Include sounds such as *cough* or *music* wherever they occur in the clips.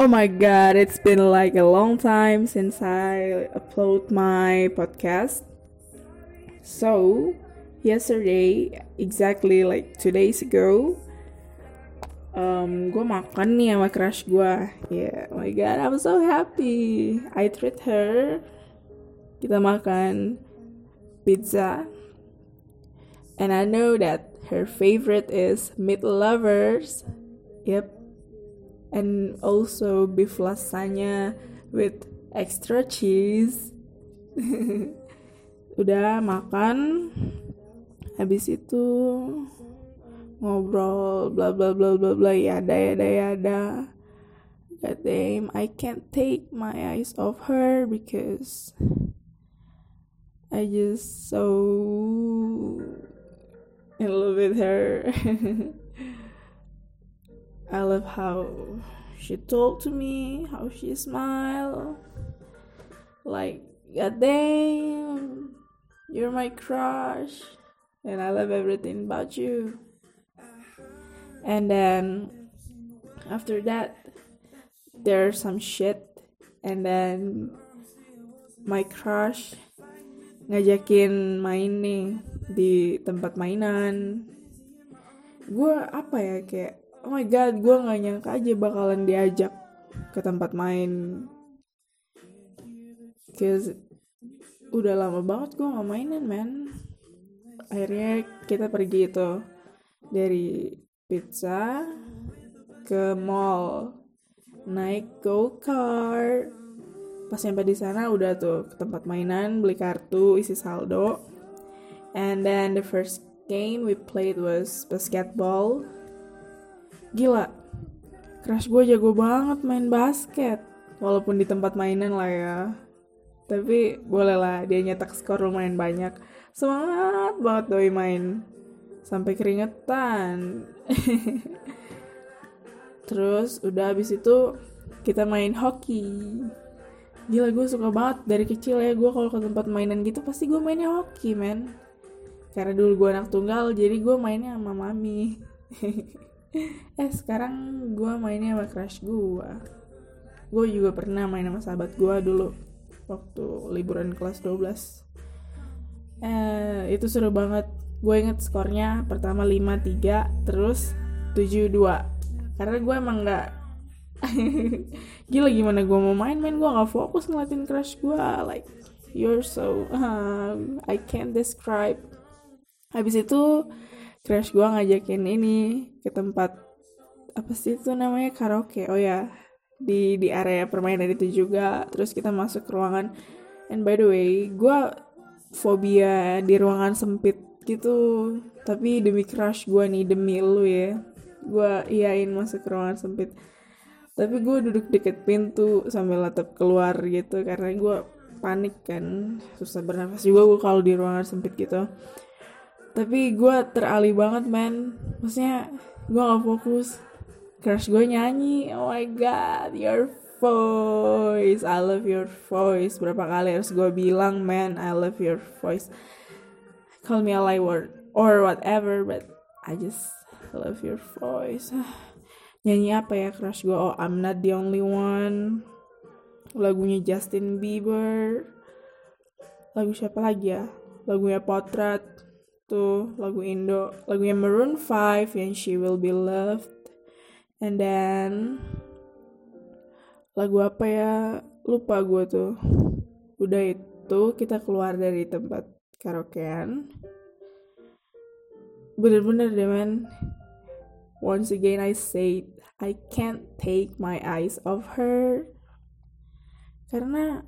Oh my god, it's been like a long time since I upload my podcast. So, yesterday, exactly like two days ago, um, gue makan nih sama crush gue. Yeah, oh my god, I'm so happy. I treat her. Kita makan pizza. And I know that her favorite is meat lovers. Yep. And also beef lasagna with extra cheese. *laughs* Udah makan. Habis itu ngobrol bla bla bla bla bla ya ada ya ada ya ada. God damn, I can't take my eyes off her because I just so in love with her. *laughs* I love how she talked to me, how she smiled. Like, God damn, you're my crush. And I love everything about you. And then after that, there's some shit. And then my crush ngajakin main nih di tempat mainan gue apa ya kayak oh my god gue nggak nyangka aja bakalan diajak ke tempat main. Cause udah lama banget gue nggak mainin man. Akhirnya kita pergi itu dari pizza ke mall. Naik go kart pas sampai di sana udah tuh ke tempat mainan beli kartu isi saldo. And then the first game we played was basketball gila. Crush gue jago banget main basket. Walaupun di tempat mainan lah ya. Tapi boleh lah dia nyetak skor lumayan banyak. Semangat banget doi main. Sampai keringetan. *laughs* Terus udah habis itu kita main hoki. Gila gue suka banget dari kecil ya. Gue kalau ke tempat mainan gitu pasti gue mainnya hoki men. Karena dulu gue anak tunggal jadi gue mainnya sama mami *laughs* eh sekarang gue mainnya sama crush gue gue juga pernah main sama sahabat gue dulu waktu liburan kelas 12 eh itu seru banget. Gue inget skornya pertama 5-3 terus 7-2 karena gue emang gak *laughs* gila gimana gue mau main main gue gak fokus ngeliatin crush gue like you're so uh, I can't describe. Habis itu crush gue ngajakin ini ke tempat apa sih itu namanya karaoke. Oh ya di di area permainan itu juga. Terus kita masuk ke ruangan. And by the way gue fobia di ruangan sempit gitu. Tapi demi crush gue nih demi lu ya gue iyain masuk ke ruangan sempit. Tapi gue duduk deket pintu sambil laptop keluar gitu karena gue panik kan. Susah bernafas juga gue kalau di ruangan sempit gitu tapi gue teralih banget man. Maksudnya gue gak fokus. Crush gue nyanyi. Oh my god your voice. I love your voice. Berapa kali harus gue bilang man I love your voice. Call me a lie word or whatever but I just love your voice. *sighs* Nyanyi apa ya crush gue oh I'm not the only one. Lagunya Justin Bieber. Lagu siapa lagi ya? Lagunya Potret tuh lagu Indo lagunya Maroon 5 yang She Will Be Loved. And then lagu apa ya? Lupa gue tuh. Udah itu kita keluar dari tempat karaokean. Bener-bener deh man Once again, I said I can't take my eyes off her. Karena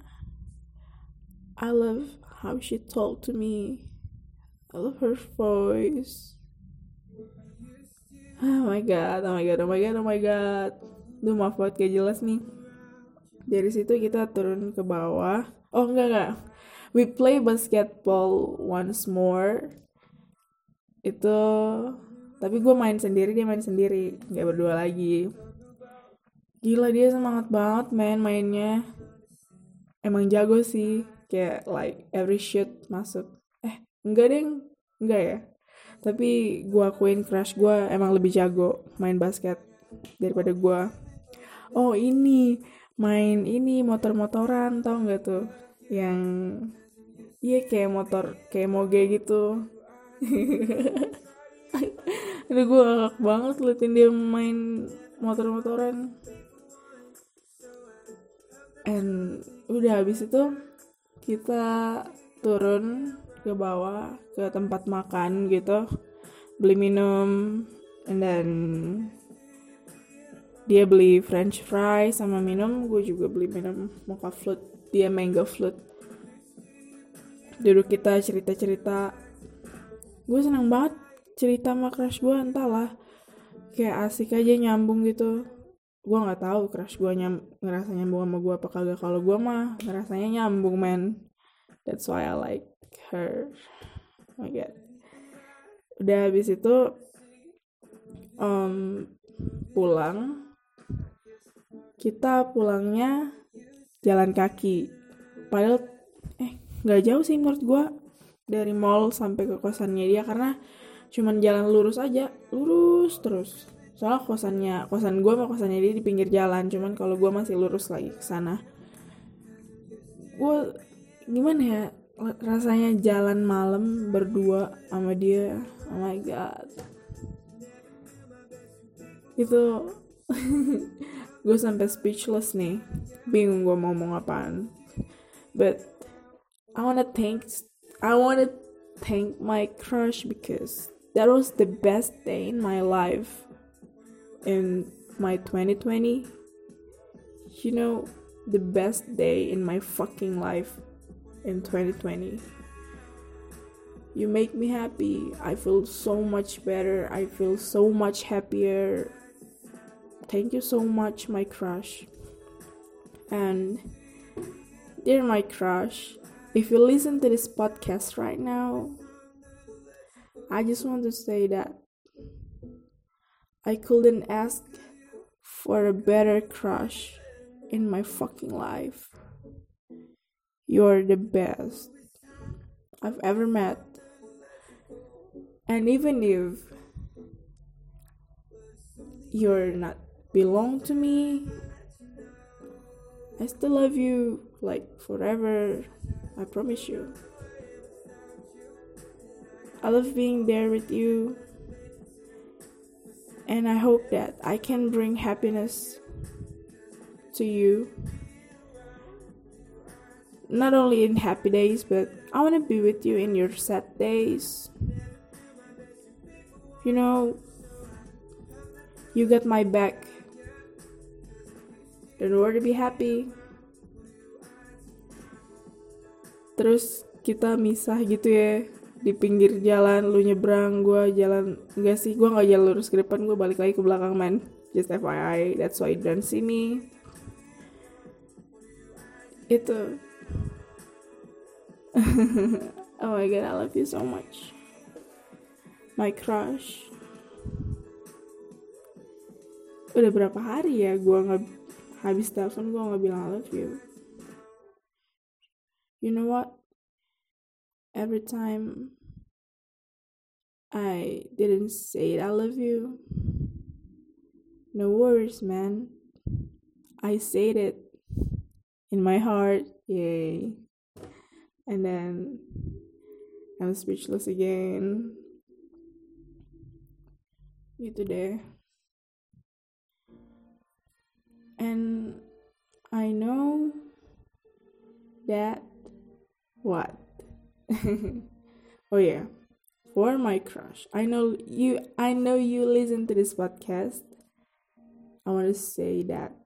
I love how she talked to me. Her voice. Oh my god, oh my god, oh my god, oh my god. Duh maaf buat gak jelas nih. Dari situ kita turun ke bawah. Oh enggak enggak. We play basketball once more. Itu tapi gue main sendiri dia main sendiri nggak berdua lagi gila dia semangat banget main mainnya emang jago sih kayak like every shoot masuk enggak deh enggak ya. Tapi gue akuin crush gue emang lebih jago main basket daripada gue oh ini main ini motor-motoran tau nggak tuh? Yang iya kayak motor kayak moge gitu. *laughs* Aduh gue ngakak banget liatin dia main motor-motoran. And udah habis itu kita turun ke bawah ke tempat makan gitu. Beli minum and then dia beli french fry sama minum gue juga beli minum mocha float dia mango float duduk kita cerita cerita gue senang banget cerita sama crush gue entahlah. Kayak asik aja nyambung gitu. Gue nggak tahu crush gue nyam ngerasa nyambung sama gue apa kagak. Kalau gue mah ngerasanya nyambung man that's why I like her. Oh my god udah habis itu um, pulang. Kita pulangnya jalan kaki. Padahal eh nggak jauh sih menurut gue dari mall sampai ke kosannya dia karena cuman jalan lurus aja. Lurus terus. Soalnya kosannya kosan gue sama kosannya dia di pinggir jalan. Cuman kalau gue masih lurus lagi ke sana. Gue gimana ya rasanya jalan malam berdua sama dia. Oh my god. Itu *laughs* gue sampai speechless nih. Bingung gue mau ngomong apaan. But I wanna thank I wanna thank my crush because that was the best day in my life. In my 2020 you know the best day in my fucking life in 2020 you make me happy i feel so much better i feel so much happier Thank you so much, my crush. And dear my crush, if you listen to this podcast right now, I just want to say that I couldn't ask for a better crush in my fucking life. You're the best I've ever met. And even if you're not belong to me. I still love you like forever. I promise you. I love being there with you. And I hope that I can bring happiness to you. Not only in happy days, but I want to be with you in your sad days. You know, you got my back. Don't worry be happy. Terus kita misah gitu ya di pinggir jalan lu nyebrang gue jalan enggak sih gue nggak jalan lurus ke depan gue balik lagi ke belakang man. Just FYI that's why you don't see me. Itu *laughs* oh my god I love you so much. My crush. Udah berapa hari ya gue nggak habis telepon gue nggak bilang I love you? You know what? Every time I didn't say it, I love you no worries man. I said it in my heart. Yay and then I'm speechless again. Gitu deh and I know that what? *laughs* Oh yeah. For my crush. I know you I know you listen to this podcast. I want to say that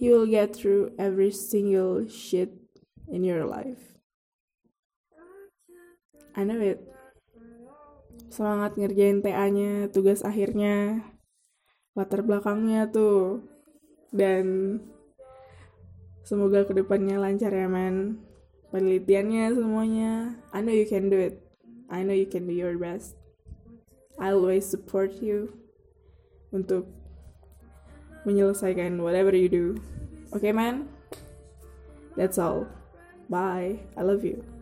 you will get through every single shit in your life. I know it. Semangat ngerjain TA-nya tugas akhirnya latar belakangnya tuh. Dan semoga ke depannya lancar ya man penelitiannya semuanya. I know you can do it. I know you can do your best. I always support you untuk menyelesaikan whatever you do. Okay man? That's all. Bye. I love you